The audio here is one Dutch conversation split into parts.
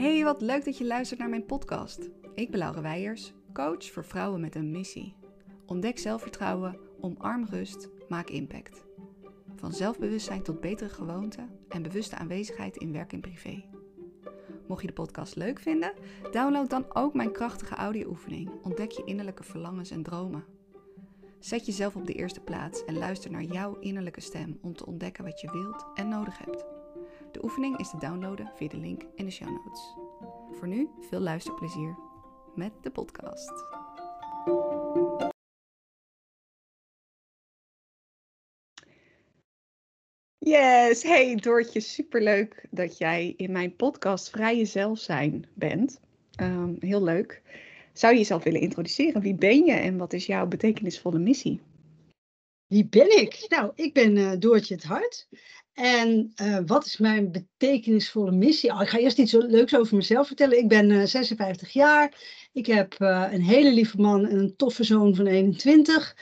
Hey, wat leuk dat je luistert naar mijn podcast. Ik ben Laura Weijers, coach voor vrouwen met een missie. Ontdek zelfvertrouwen, omarm rust, maak impact. Van zelfbewustzijn tot betere gewoonten en bewuste aanwezigheid in werk en privé. Mocht je de podcast leuk vinden, download dan ook mijn krachtige audio-oefening. Ontdek je innerlijke verlangens en dromen. Zet jezelf op de eerste plaats en luister naar jouw innerlijke stem om te ontdekken wat je wilt en nodig hebt. De oefening is te downloaden via de link in de show notes. Voor nu veel luisterplezier met de podcast. Yes, hey Doortje, superleuk dat jij in mijn podcast Vrij Jezelf Zijn bent. Um, heel leuk. Zou je jezelf willen introduceren? Wie ben je en wat is jouw betekenisvolle missie? Wie ben ik? Nou, ik ben uh, Doortje het Hart. En uh, wat is mijn betekenisvolle missie? Oh, ik ga eerst iets leuks over mezelf vertellen. Ik ben uh, 56 jaar. Ik heb uh, een hele lieve man en een toffe zoon van 21.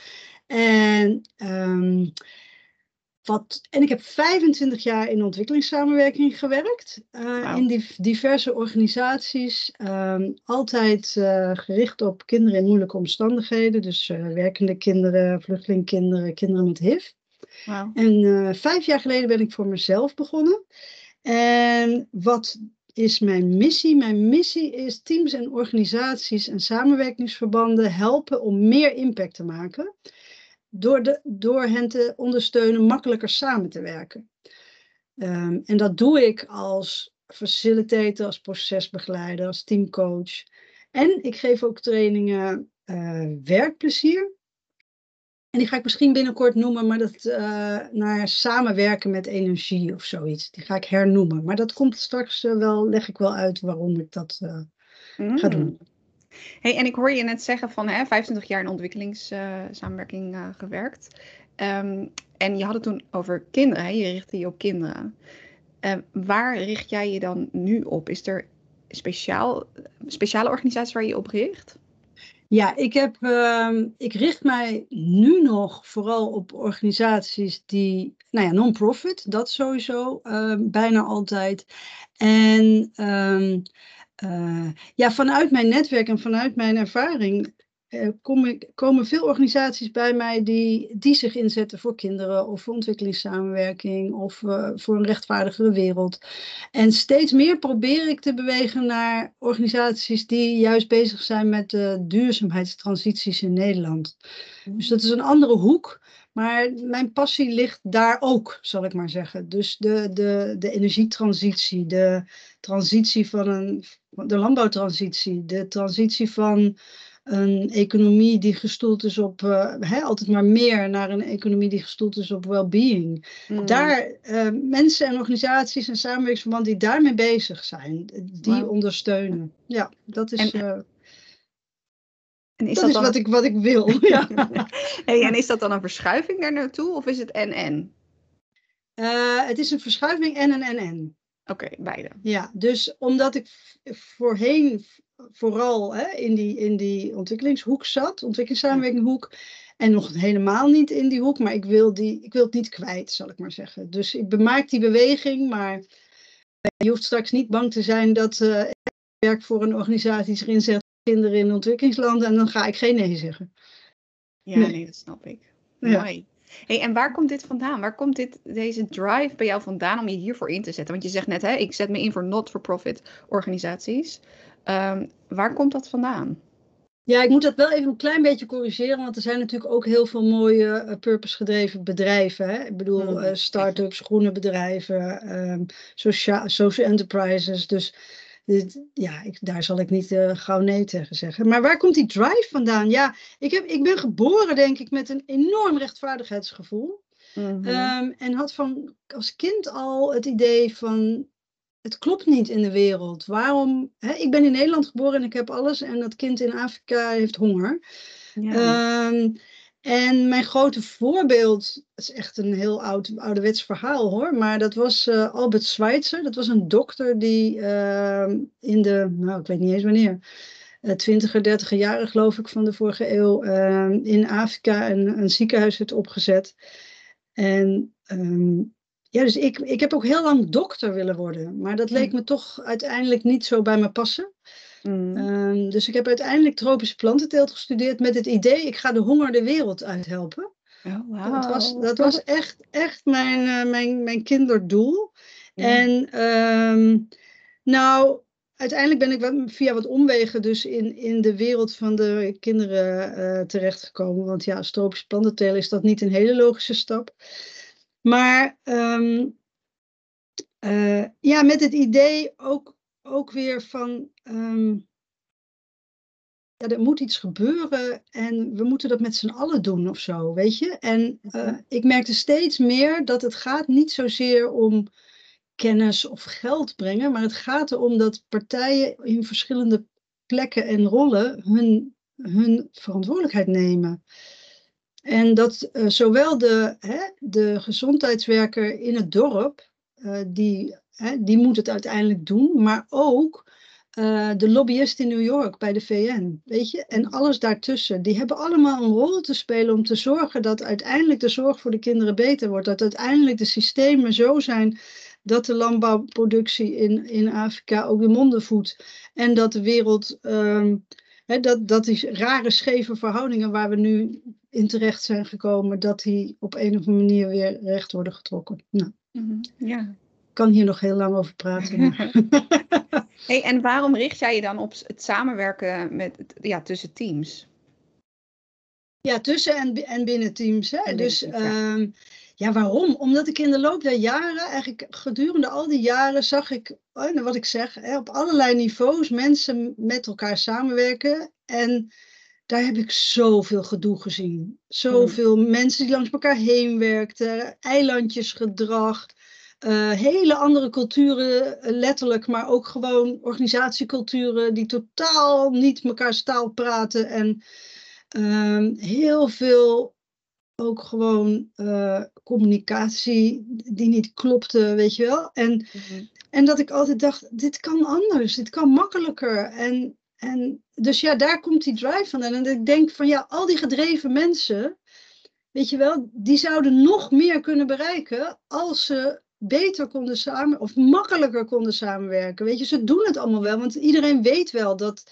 En um, wat, en ik heb 25 jaar in ontwikkelingssamenwerking gewerkt. Wow. In die, diverse organisaties. Um, altijd gericht op kinderen in moeilijke omstandigheden. Dus werkende kinderen, vluchtelingkinderen, kinderen met HIV. En vijf jaar geleden ben ik voor mezelf begonnen. En wat is mijn missie? Mijn missie is teams en organisaties en samenwerkingsverbanden helpen om meer impact te maken door, de, door hen te ondersteunen makkelijker samen te werken. Um, en dat doe ik als facilitator, als procesbegeleider, als teamcoach. En ik geef ook trainingen uh, werkplezier. En die ga ik misschien binnenkort noemen, maar dat uh, naar samenwerken met energie of zoiets. Die ga ik hernoemen. Maar dat komt straks uh, wel, leg ik wel uit waarom ik dat mm. ga doen. Hey, en ik hoor je net zeggen van hè, 25 jaar in ontwikkelingssamenwerking gewerkt. Um, en je had het toen over kinderen, hè? je richtte je op kinderen. Uh, waar richt jij je dan nu op? Is er speciaal, speciale organisaties waar je op richt? Ja, ik, heb, uh, ik richt mij nu nog vooral op organisaties die, nou ja, non-profit, dat sowieso, uh, bijna altijd. En um, uh, ja, vanuit mijn netwerk en vanuit mijn ervaring kom ik, komen veel organisaties bij mij die, die zich inzetten voor kinderen of voor ontwikkelingssamenwerking of uh, voor een rechtvaardigere wereld. En steeds meer probeer ik te bewegen naar organisaties die juist bezig zijn met de duurzaamheidstransities in Nederland. Dus dat is een andere hoek. Maar mijn passie ligt daar ook, zal ik maar zeggen. Dus de, de, de energietransitie, de transitie van een, de landbouwtransitie, de transitie van een economie die gestoeld is op uh, hè, altijd maar meer naar een economie die gestoeld is op well-being. Mm. Daar uh, mensen en organisaties en samenwerkingsverbanden die daarmee bezig zijn, die wow. ondersteunen. Ja, dat is. En, uh, en is dat, dat is dan... wat, ik, wat ik wil. ja. hey, en is dat dan een verschuiving daar naartoe of is het en-en? het is een verschuiving en een en-en. Oké, okay, beide. Ja, dus omdat ik voorheen vooral hè, in, die, in die ontwikkelingshoek zat, ontwikkelingssamenwerkinghoek, en nog helemaal niet in die hoek, maar ik wil, die, ik wil het niet kwijt, zal ik maar zeggen. Dus ik bemaak die beweging, maar je hoeft straks niet bang te zijn dat uh, ik werk voor een organisatie zich inzet voor kinderen in ontwikkelingslanden en dan ga ik geen nee zeggen. Ja, nee, nee dat snap ik. Ja. Mooi. Hey, en waar komt dit vandaan? Waar komt dit, deze drive bij jou vandaan om je hiervoor in te zetten? Want je zegt net, hè, ik zet me in voor not-for-profit organisaties. Um, waar komt dat vandaan? Ja, ik moet dat wel even een klein beetje corrigeren, want er zijn natuurlijk ook heel veel mooie uh, purpose-gedreven bedrijven. Hè? Ik bedoel, uh, start-ups, groene bedrijven, um, social, social enterprises. Dus dit, ja, ik, daar zal ik niet uh, gauw nee tegen zeggen. Maar waar komt die drive vandaan? Ja, ik, heb, ik ben geboren, denk ik, met een enorm rechtvaardigheidsgevoel. Mm-hmm. Um, en had van als kind al het idee van het klopt niet in de wereld. Waarom? Hè, ik ben in Nederland geboren en ik heb alles en dat kind in Afrika heeft honger. Ja. Um, en mijn grote voorbeeld, het is echt een heel oud, ouderwets verhaal hoor, maar dat was uh, Albert Schweitzer. Dat was een dokter die uh, in de, nou ik weet niet eens wanneer, uh, twintiger, dertiger jaren geloof ik van de vorige eeuw, in Afrika een, een ziekenhuis heeft opgezet. En um, ja, dus ik, ik heb ook heel lang dokter willen worden. Maar dat leek me toch uiteindelijk niet zo bij me passen. Mm. Ehm, dus ik heb uiteindelijk tropische plantenteelt gestudeerd met het idee, ik ga de honger de wereld uithelpen. Oh, Dat was, dat was echt, echt mijn, eh, mijn, mijn kinderdoel. En ehm, nou, uiteindelijk ben ik wat- via wat omwegen dus in, in de wereld van de kinderen eh, terechtgekomen. Want ja, als tropische plantentelen is dat niet een hele logische stap. Maar ehm, eh, ja, met het idee ook, ook weer van. ehm, ja, er moet iets gebeuren en we moeten dat met z'n allen doen of zo, weet je. En eh, ik merkte steeds meer dat het gaat niet zozeer om kennis of geld brengen, maar het gaat erom dat partijen in verschillende plekken en rollen hun, hun verantwoordelijkheid nemen. En dat eh, zowel de, hè, de gezondheidswerker in het dorp, eh, die, hè, die moet het uiteindelijk doen, maar ook eh, de lobbyist in New York bij de VN, weet je, en alles daartussen, die hebben allemaal een rol te spelen om te zorgen dat uiteindelijk de zorg voor de kinderen beter wordt, dat uiteindelijk de systemen zo zijn dat de landbouwproductie in, in Afrika ook de monden voedt. En dat de wereld, ehm, dat, dat die rare scheve verhoudingen waar we nu in terecht zijn gekomen, dat die op een of andere manier weer recht worden getrokken. Nou, Mhm, Ja. ik kan hier nog heel lang over praten. Hey, en waarom richt jij je dan op het samenwerken met, ja, tussen teams? Ja, tussen en, en binnen teams. Hè? En dus ja. ehm, ja, waarom? Omdat ik in de loop der jaren, eigenlijk gedurende al die jaren, zag ik, nou, wat ik zeg, op allerlei niveaus mensen met elkaar samenwerken. En daar heb ik zoveel gedoe gezien. Zoveel mensen die langs elkaar heen werkten, eilandjesgedrag. eh, hele andere culturen, eh, letterlijk, maar ook gewoon organisatieculturen die totaal niet mekaars taal praten. En Ehm, heel veel ook gewoon eh, communicatie die niet klopte, weet je wel. En, en dat ik altijd dacht, dit kan anders, dit kan makkelijker. En, en dus ja, daar komt die drive vandaan. En ik denk van ja, al die gedreven mensen, weet je wel, die zouden nog meer kunnen bereiken als ze beter konden samen of makkelijker konden samenwerken. Weet je, ze doen het allemaal wel, want iedereen weet wel dat,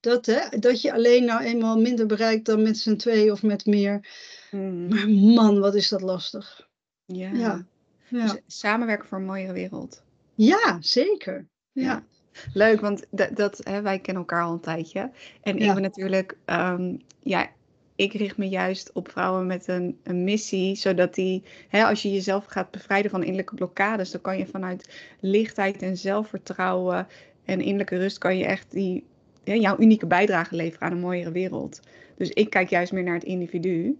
dat, hè, dat je alleen nou eenmaal minder bereikt dan met z'n twee of met meer. Mhm. Maar man, wat is dat lastig. Ja. Ja. Ja, Dus samenwerken voor een mooiere wereld. ja zeker. Ja. Ja. Leuk, want dat, dat, hè, wij kennen elkaar al een tijdje. En Ja. ik ben natuurlijk, ehm, ja, ik richt me juist op vrouwen met een, een missie, zodat die, hè, als je jezelf gaat bevrijden van innerlijke blokkades, dan kan je vanuit lichtheid en zelfvertrouwen en innerlijke rust, kan je echt die, jouw unieke bijdrage leveren aan een mooiere wereld. Dus ik kijk juist meer naar het individu.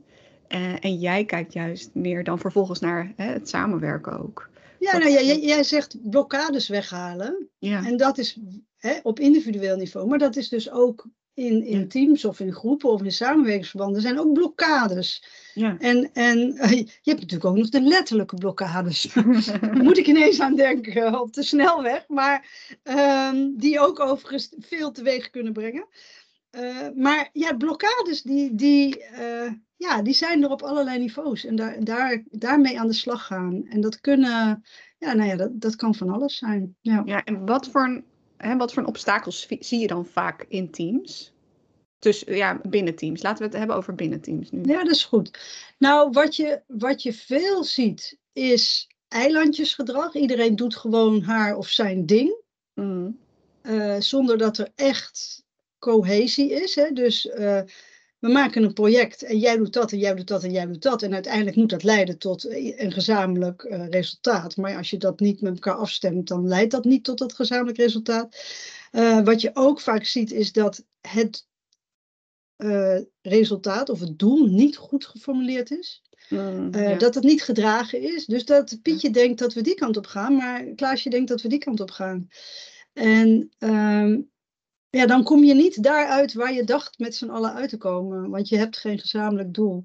eh, en jij kijkt juist meer dan vervolgens naar hè, het samenwerken ook. Ja, Dat- nou, ja, jij, jij zegt blokkades weghalen. Ja. En dat is hè, op individueel niveau, maar dat is dus ook in, in Ja. teams of in groepen of in samenwerkingsverbanden zijn ook blokkades. ja. En, en je hebt natuurlijk ook nog de letterlijke blokkades. Daar moet ik ineens aan denken op de snelweg, maar ehm, die ook overigens veel teweeg kunnen brengen. Eh, maar ja, blokkades die, die, eh, ja, die zijn er op allerlei niveaus en daar, daar, daarmee aan de slag gaan. En dat kunnen, ja, nou ja, dat, dat kan van alles zijn. Ja. Ja, en wat voor, een, hè, wat voor een obstakels zie je dan vaak in teams? Dus ja, binnen teams. Laten we het hebben over binnen teams nu. Ja, dat is goed. Nou, wat je, wat je veel ziet is eilandjesgedrag. Iedereen doet gewoon haar of zijn ding. Mm, eh, zonder dat er echt cohesie is. Hè? Dus eh, we maken een project en jij doet dat en jij doet dat en jij doet dat. En uiteindelijk moet dat leiden tot eh, een gezamenlijk resultaat. Maar als je dat niet met elkaar afstemt, dan leidt dat niet tot dat gezamenlijk resultaat. Wat je ook vaak ziet is dat het eh, resultaat of het doel niet goed geformuleerd is. mm, Eh, ja. Dat het niet gedragen is. Dus dat Pietje denkt dat we die kant op gaan, maar Klaasje denkt dat we die kant op gaan. En ehm, ja, dan kom je niet daaruit waar je dacht met z'n allen uit te komen, want je hebt geen gezamenlijk doel.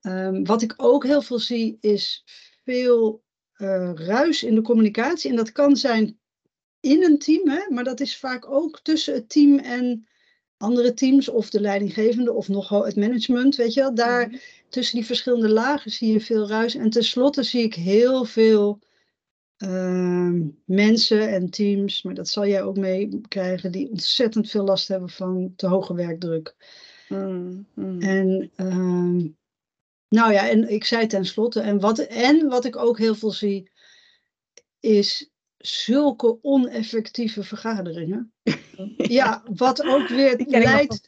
Ehm, wat ik ook heel veel zie is veel eh, ruis in de communicatie. En dat kan zijn in een team, hè, maar dat is vaak ook tussen het team en andere teams of de leidinggevende of nog het management, weet je wel. Daar, Mhm. tussen die verschillende lagen zie je veel ruis. En tenslotte zie ik heel veel ehm, mensen en teams, maar dat zal jij ook meekrijgen, die ontzettend veel last hebben van te hoge werkdruk. Mm, mm. En ehm, nou ja, en ik zei tenslotte, en wat, en wat ik ook heel veel zie, is zulke oneffectieve vergaderingen. ja, wat ook weer leidt.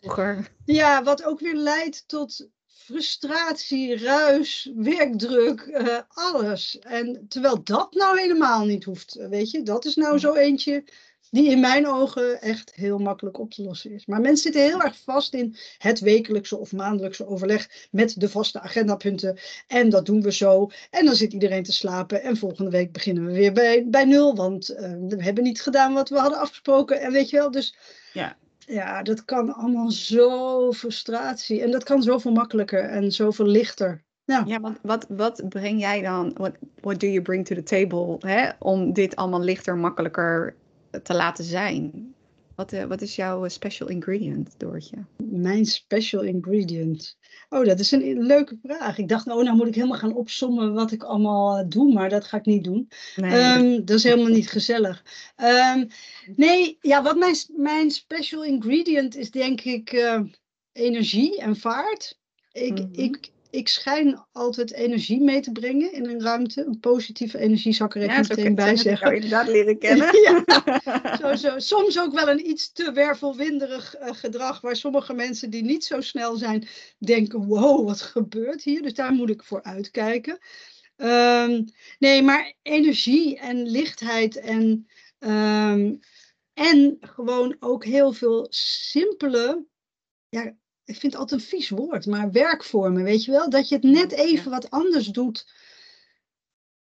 Ja, wat ook weer leidt tot frustratie, ruis, werkdruk, eh, alles. En terwijl dat nou helemaal niet hoeft, weet je, dat is nou zo eentje die in mijn ogen echt heel makkelijk op te lossen is. Maar mensen zitten heel erg vast in het wekelijkse of maandelijkse overleg met de vaste agendapunten. En dat doen we zo. En dan zit iedereen te slapen. En volgende week beginnen we weer bij, bij nul, want eh, we hebben niet gedaan wat we hadden afgesproken. En weet je wel, dus Ja. ja, dat kan allemaal zo frustratie. En dat kan zoveel makkelijker en zoveel lichter. Ja, Ja, want wat, wat breng jij dan, what, what do you bring to the table, hè, om dit allemaal lichter, makkelijker te laten zijn? Wat, eh, wat is jouw eh, special ingredient, Doortje? mijn special ingredient. Oh, dat is een leuke vraag. Ik dacht, oh, nou moet ik helemaal gaan opsommen wat ik allemaal eh, doe, maar dat ga ik niet doen. Nee, Ehm, dat is helemaal niet gezellig. Ehm, nee, ja, wat mijn, mijn special ingredient is, denk ik, energie en vaart. Ik, Mhm. ik, ik schijn altijd energie mee te brengen in een ruimte. Een positieve energie, zal ik er even ja, meteen bij ik zeggen. jou inderdaad leren kennen. Ja. Zo, zo. Soms ook wel een iets te wervelwinderig eh, gedrag, waar sommige mensen die niet zo snel zijn, denken: wow, wat gebeurt hier? Dus daar moet ik voor uitkijken. Ehm, nee, maar energie en lichtheid en, ehm, en gewoon ook heel veel simpele, ja, ik vind het altijd een vies woord, maar werkvormen, weet je wel? Dat je het net even wat anders doet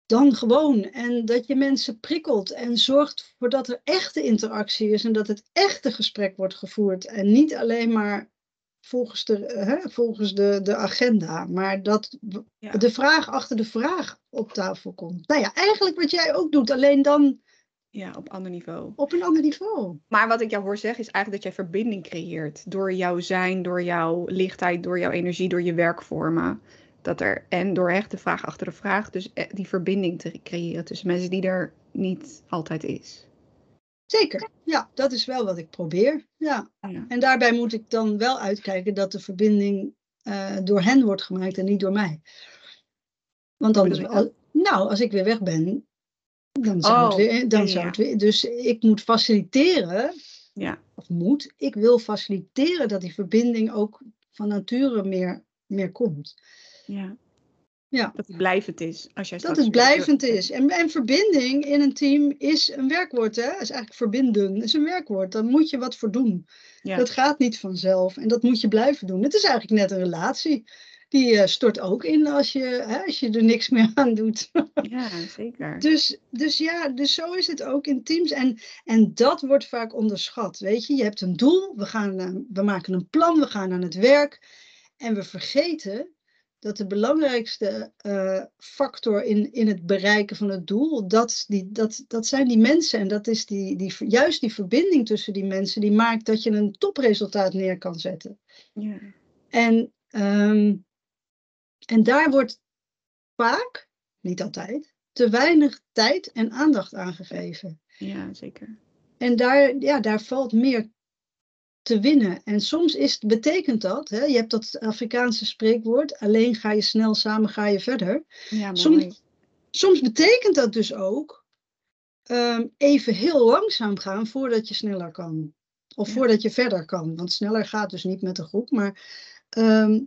dan gewoon. En dat je mensen prikkelt en zorgt voor dat er echte interactie is en dat het echte gesprek wordt gevoerd. En niet alleen maar volgens de, hè, volgens de, de agenda, maar dat Ja. de vraag achter de vraag op tafel komt. Nou ja, eigenlijk wat jij ook doet, alleen dan ja, op ander niveau. op een ander niveau. Maar wat ik jou hoor zeggen is eigenlijk dat jij verbinding creëert. Door jouw zijn, door jouw lichtheid, door jouw energie, door je werkvormen. Dat er, en door echt de vraag achter de vraag, dus eh, die verbinding te creëren tussen mensen die er niet altijd is. Zeker, ja, dat is wel wat ik probeer. Ja. Ja. En daarbij moet ik dan wel uitkijken dat de verbinding eh, door hen wordt gemaakt en niet door mij. Want anders, al- nou, als ik weer weg ben, dan zou, het, Oh, weer, dan ja, zou het weer. Dus ik moet faciliteren, Ja, of moet, ik wil faciliteren dat die verbinding ook van nature meer, meer komt. ja. Ja. Dat het blijvend is. Als jij Dat het blijvend is. En, en verbinding in een team is een werkwoord, hè? Is eigenlijk verbinden, is een werkwoord. Daar moet je wat voor doen. Ja. Dat gaat niet vanzelf en dat moet je blijven doen. Het is eigenlijk net een relatie. Die eh, stort ook in als je, hè, als je er niks meer aan doet. Ja, zeker. Dus, dus ja, dus zo is het ook in teams. En, en dat wordt vaak onderschat. Weet je, je hebt een doel, we, gaan, eh, we maken een plan, we gaan aan het werk. En we vergeten dat de belangrijkste eh, factor in, in het bereiken van het doel, dat, die, dat, dat zijn die mensen. En dat is die, die, juist die verbinding tussen die mensen, die maakt dat je een topresultaat neer kan zetten. Ja. En, ehm, en daar wordt vaak, niet altijd, te weinig tijd en aandacht aan gegeven. ja, zeker. En daar, ja, daar valt meer te winnen. En soms is, betekent dat, hè, je hebt dat Afrikaanse spreekwoord, alleen ga je snel, samen ga je verder. Ja, mooi. Soms, soms betekent dat dus ook ehm, even heel langzaam gaan voordat je sneller kan. Of Ja. voordat je verder kan. Want sneller gaat dus niet met de groep. Maar ehm,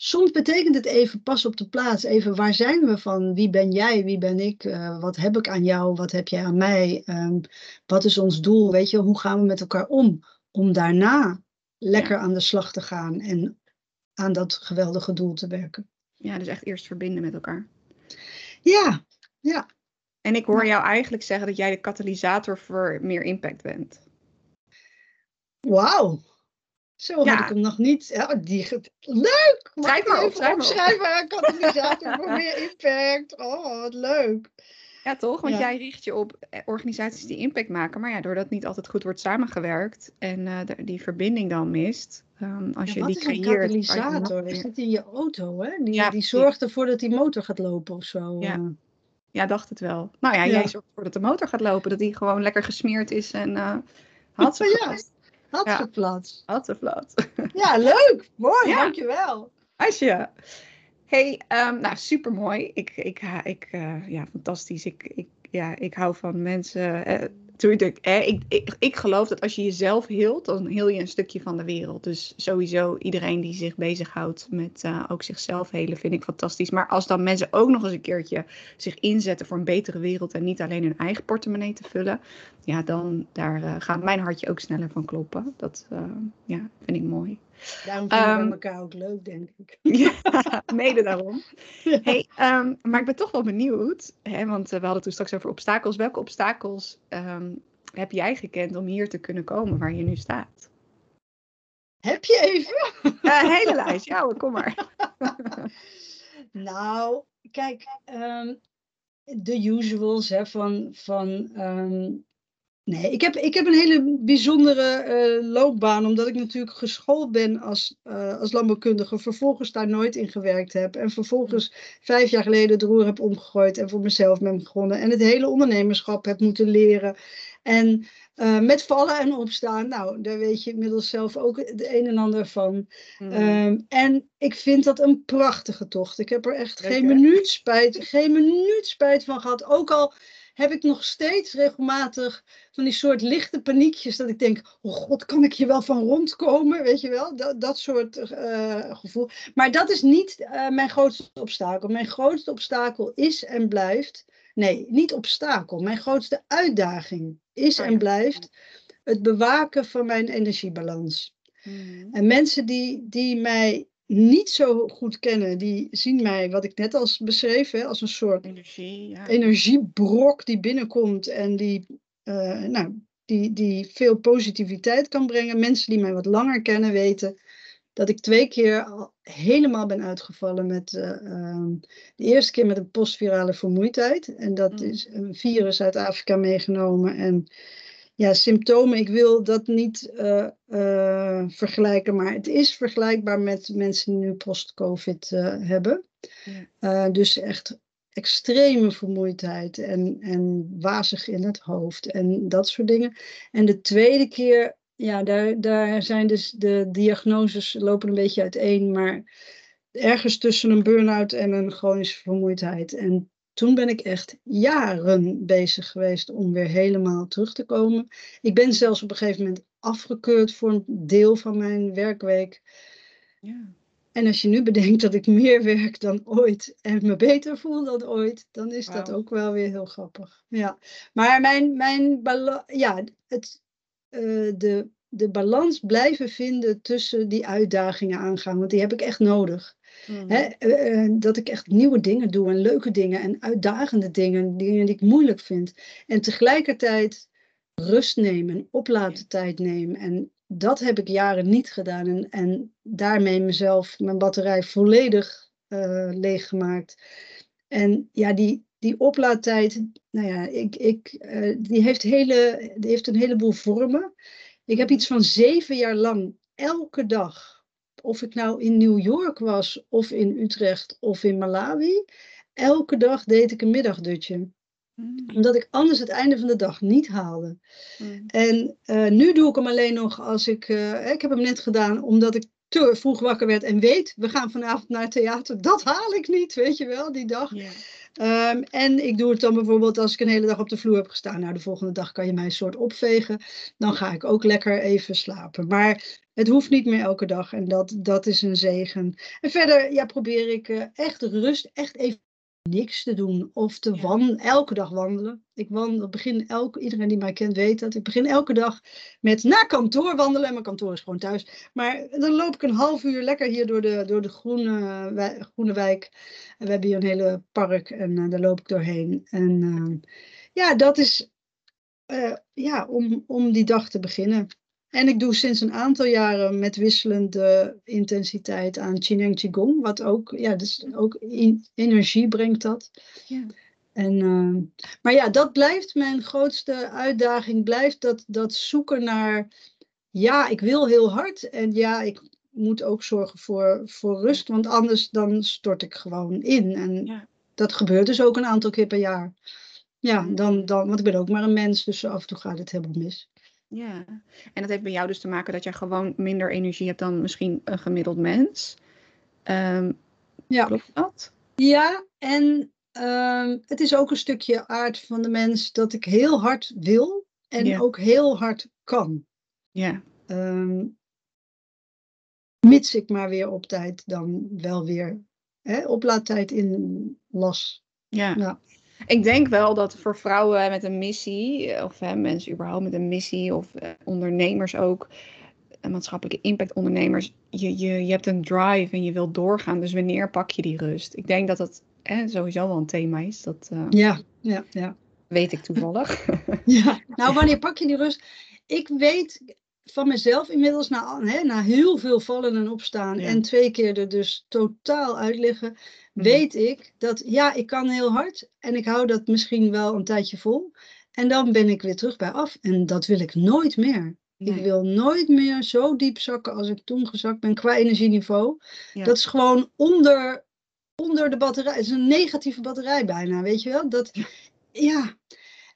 soms betekent het even pas op de plaats. Even waar zijn we van? Wie ben jij? Wie ben ik? Eh, wat heb ik aan jou? Wat heb jij aan mij? Ehm, wat is ons doel? Weet je, hoe gaan we met elkaar om? Om daarna lekker aan de slag te gaan en aan dat geweldige doel te werken. Ja, dus echt eerst verbinden met elkaar. Ja, ja. En ik hoor jou eigenlijk zeggen dat jij de katalysator voor meer impact bent. Wauw. Zo Ja. had ik hem nog niet. Ja, die Leuk! Mag ik maar even opschrijven? Katalysator voor meer impact. Oh, wat leuk. Ja, toch? Want Ja. jij richt je op eh, organisaties die impact maken. Maar ja, doordat niet altijd goed wordt samengewerkt en eh, die verbinding dan mist, ehm, als Ja, je die is een creëert. nog katalysator? Is dat in je auto, hè? Die, Ja, die zorgt ervoor dat die motor gaat lopen of zo. Ja. eh. Ja, dacht het wel. Nou ja, jij zorgt ervoor dat de motor gaat lopen. Dat die gewoon lekker gesmeerd is en uh, had ze ja, ze plat. Ja, leuk. Mooi, ja. dankjewel. Asje. Hey, um, nou super mooi. Ik, ik, ik, uh, ja, fantastisch. Ik, ik, ja, ik hou van mensen. Uh, Tuurlijk, ik, ik, ik geloof dat als je jezelf hield, dan heel je een stukje van de wereld. Dus sowieso iedereen die zich bezighoudt met uh, ook zichzelf helen, vind ik fantastisch. Maar als dan mensen ook nog eens een keertje zich inzetten voor een betere wereld en niet alleen hun eigen portemonnee te vullen, ja, dan daar uh, gaat mijn hartje ook sneller van kloppen. Dat uh, ja, vind ik mooi. Daarom vinden um, we elkaar ook leuk, denk ik. ja, mede daarom. Hey, um, maar ik ben toch wel benieuwd, hè, want we hadden toen straks over obstakels. Welke obstakels um, heb jij gekend om hier te kunnen komen waar je nu staat? Heb je even? Een hele lijst, ja hoor, kom maar. nou, kijk, de usuals hè, van, van Nee, ik heb, ik heb een hele bijzondere uh, loopbaan, omdat ik natuurlijk geschoold ben als, uh, als landbouwkundige, vervolgens daar nooit in gewerkt heb en vervolgens vijf jaar geleden de roer heb omgegooid en voor mezelf ben begonnen en het hele ondernemerschap heb moeten leren. En uh, met vallen en opstaan, nou, daar weet je inmiddels zelf ook het een en ander van. Mm. Um, en ik vind dat een prachtige tocht. Ik heb er echt Lekker. geen minuut spijt, geen minuut spijt van gehad. Ook al heb ik nog steeds regelmatig van die soort lichte paniekjes. Dat ik denk, oh god, kan ik hier wel van rondkomen? Weet je wel, dat, dat soort uh, gevoel. Maar dat is niet uh, mijn grootste obstakel. Mijn grootste obstakel is en blijft, nee, niet obstakel. Mijn grootste uitdaging is oh, en blijft het bewaken van mijn energiebalans. Mm. En mensen die, die mij niet zo goed kennen, die zien mij, wat ik net als beschreef, hè, als een soort Energie, ja. energiebrok die binnenkomt en die, uh, nou, die, die veel positiviteit kan brengen. Mensen die mij wat langer kennen weten dat ik twee keer al helemaal ben uitgevallen met uh, de eerste keer met een postvirale vermoeidheid. En dat mm. is een virus uit Afrika meegenomen en ja, symptomen, ik wil dat niet uh, uh, vergelijken, maar het is vergelijkbaar met mensen die nu post-COVID uh, hebben. Ja. dus echt extreme vermoeidheid en, en wazig in het hoofd en dat soort dingen. En de tweede keer, ja, daar, daar zijn dus de diagnoses lopen een beetje uiteen, maar ergens tussen een burn-out en een chronische vermoeidheid. En toen ben ik echt jaren bezig geweest om weer helemaal terug te komen. Ik ben zelfs op een gegeven moment afgekeurd voor een deel van mijn werkweek. Ja. En als je nu bedenkt dat ik meer werk dan ooit en me beter voel dan ooit, dan is dat ook wel weer heel grappig. Ja. Maar mijn, mijn ja, het, uh, de, de balans blijven vinden tussen die uitdagingen aangaan, want die heb ik echt nodig. Mhm. Eh, eh, dat ik echt nieuwe dingen doe en leuke dingen en uitdagende dingen, dingen die ik moeilijk vind. En tegelijkertijd rust nemen, oplaten tijd nemen. En dat heb ik jaren niet gedaan. En, en daarmee mezelf, mijn batterij volledig uh, leeggemaakt. En ja, die, die oplaadtijd, nou ja, ik, ik, die, heeft hele, die heeft een heleboel vormen. Ik heb iets van zeven jaar lang elke dag of ik nou in New York was, of in Utrecht, of in Malawi, elke dag deed ik een middagdutje. Mm. Omdat ik anders het einde van de dag niet haalde. Mm. En uh, nu doe ik hem alleen nog als ik. Uh, ik heb hem net gedaan omdat ik te vroeg wakker werd en weet, we gaan vanavond naar het theater. Dat haal ik niet, weet je wel, die dag. Yeah. Um, en ik doe het dan bijvoorbeeld als ik een hele dag op de vloer heb gestaan. Nou, de volgende dag kan je mij een soort opvegen. Dan ga ik ook lekker even slapen. Maar het hoeft niet meer elke dag en dat, dat is een zegen. En verder ja, probeer ik uh, echt rust, echt even niks te doen of te wandelen, elke dag wandelen. Ik wandel, begin elke, iedereen die mij kent weet dat. Ik begin elke dag met naar kantoor wandelen. En mijn kantoor is gewoon thuis. Maar dan loop ik een half uur lekker hier door de, door de groene, wij, groene wijk. En we hebben hier een hele park en uh, daar loop ik doorheen. En uh, ja, dat is uh, ja, om, om die dag te beginnen. En ik doe sinds een aantal jaren met wisselende intensiteit aan Qineng Qigong, wat ook, ja, dus ook energie brengt dat. Ja. En, uh, maar ja, dat blijft mijn grootste uitdaging, blijft dat, dat zoeken naar, ja, ik wil heel hard en ja, ik moet ook zorgen voor, voor rust, want anders dan stort ik gewoon in. En ja. dat gebeurt dus ook een aantal keer per jaar. Ja, dan, dan, want ik ben ook maar een mens, dus af en toe gaat het helemaal mis. Ja, en dat heeft bij jou dus te maken dat jij gewoon minder energie hebt dan misschien een gemiddeld mens. Ehm, Ja. Klopt dat? Ja, en ehm, het is ook een stukje aard van de mens dat ik heel hard wil en Ja. ook heel hard kan. Ja, Ehm, mits ik maar weer op tijd dan wel weer hè, oplaadtijd in las. ja. Ja. Ik denk wel dat voor vrouwen met een missie, eh, of hè, mensen überhaupt met een missie, of eh, ondernemers ook, maatschappelijke impact ondernemers, je, je, je hebt een drive en je wilt doorgaan. Dus wanneer pak je die rust? Ik denk dat dat hè, sowieso wel een thema is. Dat eh, Ja, ja, ja. weet ik toevallig. Ja, nou wanneer pak je die rust? Ik weet van mezelf inmiddels na, hè, na heel veel vallen en opstaan Ja. en twee keer er dus totaal uit liggen. Weet ik dat ja, ik kan heel hard en ik hou dat misschien wel een tijdje vol. En dan ben ik weer terug bij af en dat wil ik nooit meer. Ik wil nooit meer zo diep zakken als ik toen gezakt ben qua energieniveau. Ja. Dat is gewoon onder, onder de batterij. Het is een negatieve batterij bijna, weet je wel? Dat, ja.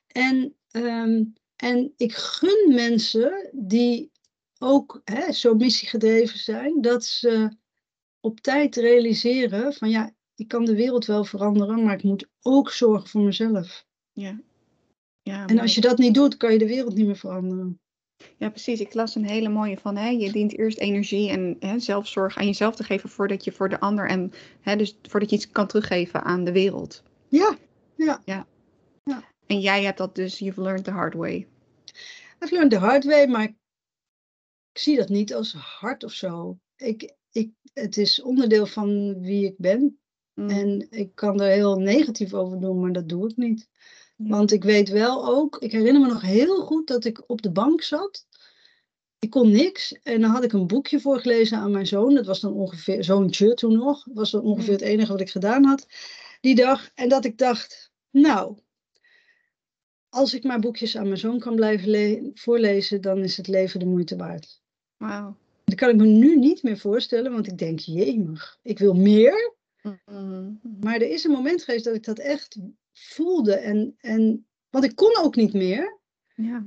En, ehm, en ik gun mensen die ook hè, zo missiegedreven zijn, dat ze op tijd realiseren van ja, ik kan de wereld wel veranderen, maar ik moet ook zorgen voor mezelf. Ja. Ja, En als je dat niet doet, kan je de wereld niet meer veranderen. Ja, precies. Ik las een hele mooie van, hè, je dient eerst energie en hè, zelfzorg aan jezelf te geven voordat je voor de ander en hè, dus voordat je iets kan teruggeven aan de wereld. Ja, En jij hebt dat dus, you've learned the hard way. I've learned the hard way, maar ik, ik zie dat niet als hard of zo. Ik, ik, het is onderdeel van wie ik ben. Mm. En ik kan er heel negatief over doen, maar dat doe ik niet. Ja. Want ik weet wel ook, ik herinner me nog heel goed dat ik op de bank zat. Ik kon niks. En dan had ik een boekje voorgelezen aan mijn zoon. Dat was dan ongeveer, zoontje toen nog. Dat was dan ongeveer het enige wat ik gedaan had die dag. En dat ik dacht, nou, als ik maar boekjes aan mijn zoon kan blijven le- voorlezen, dan is het leven de moeite waard. Wauw. Dat kan ik me nu niet meer voorstellen, want ik denk, jemig, ik wil meer. Mhm. Maar er is een moment geweest dat ik dat echt voelde. En, en, want ik kon ook niet meer. Ja.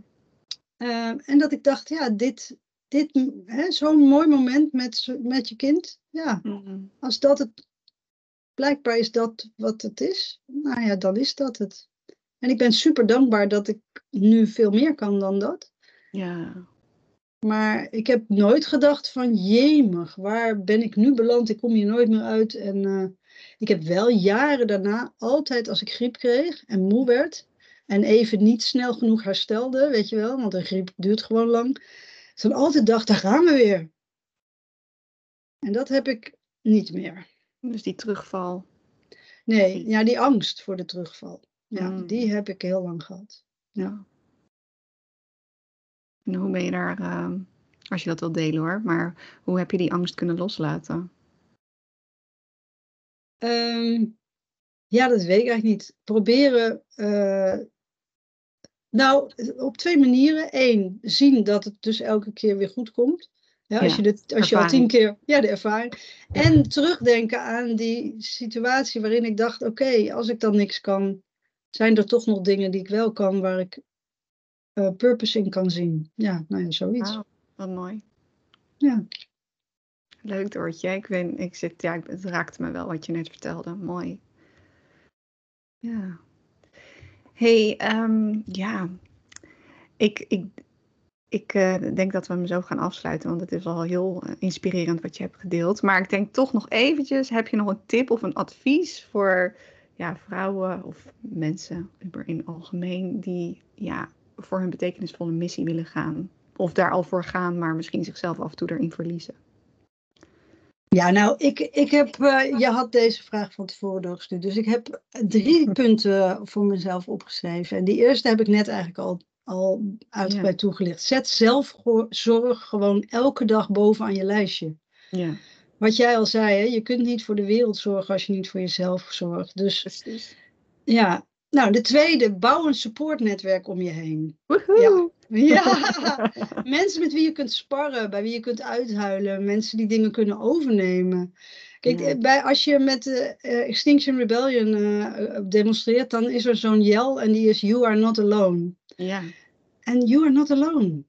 Eh, en dat ik dacht, ja, dit, dit hè, zo'n mooi moment met, met je kind. Ja, Mhm. als dat het, blijkbaar is dat wat het is. Nou ja, dan is dat het. En ik ben super dankbaar dat ik nu veel meer kan dan dat. Ja. Maar ik heb nooit gedacht van, jemig, waar ben ik nu beland? Ik kom hier nooit meer uit. En eh, ik heb wel jaren daarna altijd als ik griep kreeg en moe werd. En even niet snel genoeg herstelde, weet je wel. Want een griep duurt gewoon lang. Dan altijd dacht, daar gaan we weer. En dat heb ik niet meer. Dus die terugval. Nee, ja, die angst voor de terugval. Ja, Mm. die heb ik heel lang gehad. Ja. En hoe ben je daar, ehm, als je dat wilt delen hoor, maar hoe heb je die angst kunnen loslaten? Ehm, ja, dat weet ik eigenlijk niet. Proberen. eh, nou, op twee manieren. Eén, zien dat het dus elke keer weer goed komt. Ja, als Ja, je, dit, als je al tien keer. Ja, de ervaring. En terugdenken aan die situatie waarin ik dacht: oké, als ik dan niks kan, zijn er toch nog dingen die ik wel kan, waar ik eh, purpose in kan zien. Ja, nou ja, zoiets. Wat mooi. Ja. Leuk Doortje. Ik, weet, ik zit, ja, het raakte me wel wat je net vertelde. Mooi. Ja. hey, ehm, ja. Ik, ik, ik eh, denk dat we hem zo gaan afsluiten, want het is al heel eh, inspirerend wat je hebt gedeeld. Maar ik denk toch nog eventjes, heb je nog een tip of een advies voor ja, vrouwen of mensen in het algemeen die ja, voor hun betekenisvolle missie willen gaan? Of daar al voor gaan, maar misschien zichzelf af en toe erin verliezen. Ja, nou, ik, ik heb, eh, je had deze vraag van tevoren doorgestuurd. Dus ik heb drie punten voor mezelf opgeschreven. En die eerste heb ik net eigenlijk al, al uitgebreid toegelicht. Zet zelfzorg gewoon elke dag bovenaan je lijstje. Ja, Wat jij al zei, hè, je kunt niet voor de wereld zorgen als je niet voor jezelf zorgt. Dus precies. ja, nou, de tweede, bouw een supportnetwerk om je heen. Woehoe! Ja, mensen met wie je kunt sparren, bij wie je kunt uithuilen, mensen die dingen kunnen overnemen. Kijk, Ja. bij, als je met de Extinction Rebellion eh, demonstreert, dan is er zo'n yell en die is You are not alone. Ja. En you are not alone.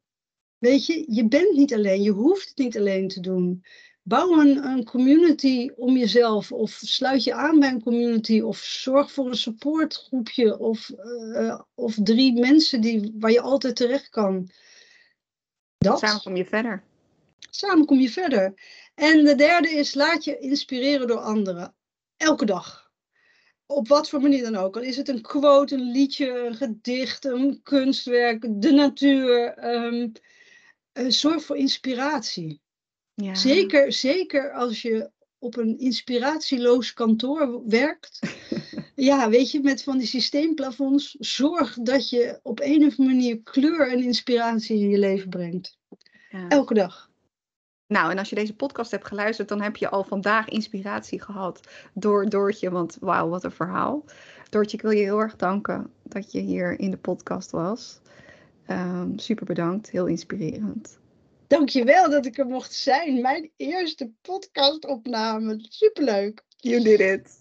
Weet je, je bent niet alleen, je hoeft het niet alleen te doen. Bouw een, een community om jezelf, of sluit je aan bij een community, of zorg voor een supportgroepje, of, eh, of drie mensen die, waar je altijd terecht kan. Dat. Samen kom je verder. Samen kom je verder. En de derde is, laat je inspireren door anderen. Elke dag. Op wat voor manier dan ook. Al is het een quote, een liedje, een gedicht, een kunstwerk, de natuur. ehm, eh, zorg voor inspiratie. Ja. Zeker, zeker als je op een inspiratieloos kantoor werkt. ja, weet je, met van die systeemplafonds. Zorg dat je op een of andere manier kleur en inspiratie in je leven brengt. Ja. Elke dag. Nou, en als je deze podcast hebt geluisterd, dan heb je al vandaag inspiratie gehad door Doortje. Want wauw, wat een verhaal. Doortje, ik wil je heel erg danken dat je hier in de podcast was. Ehm, super bedankt, heel inspirerend. Dankjewel dat ik er mocht zijn. Mijn eerste podcastopname. Superleuk. You did it.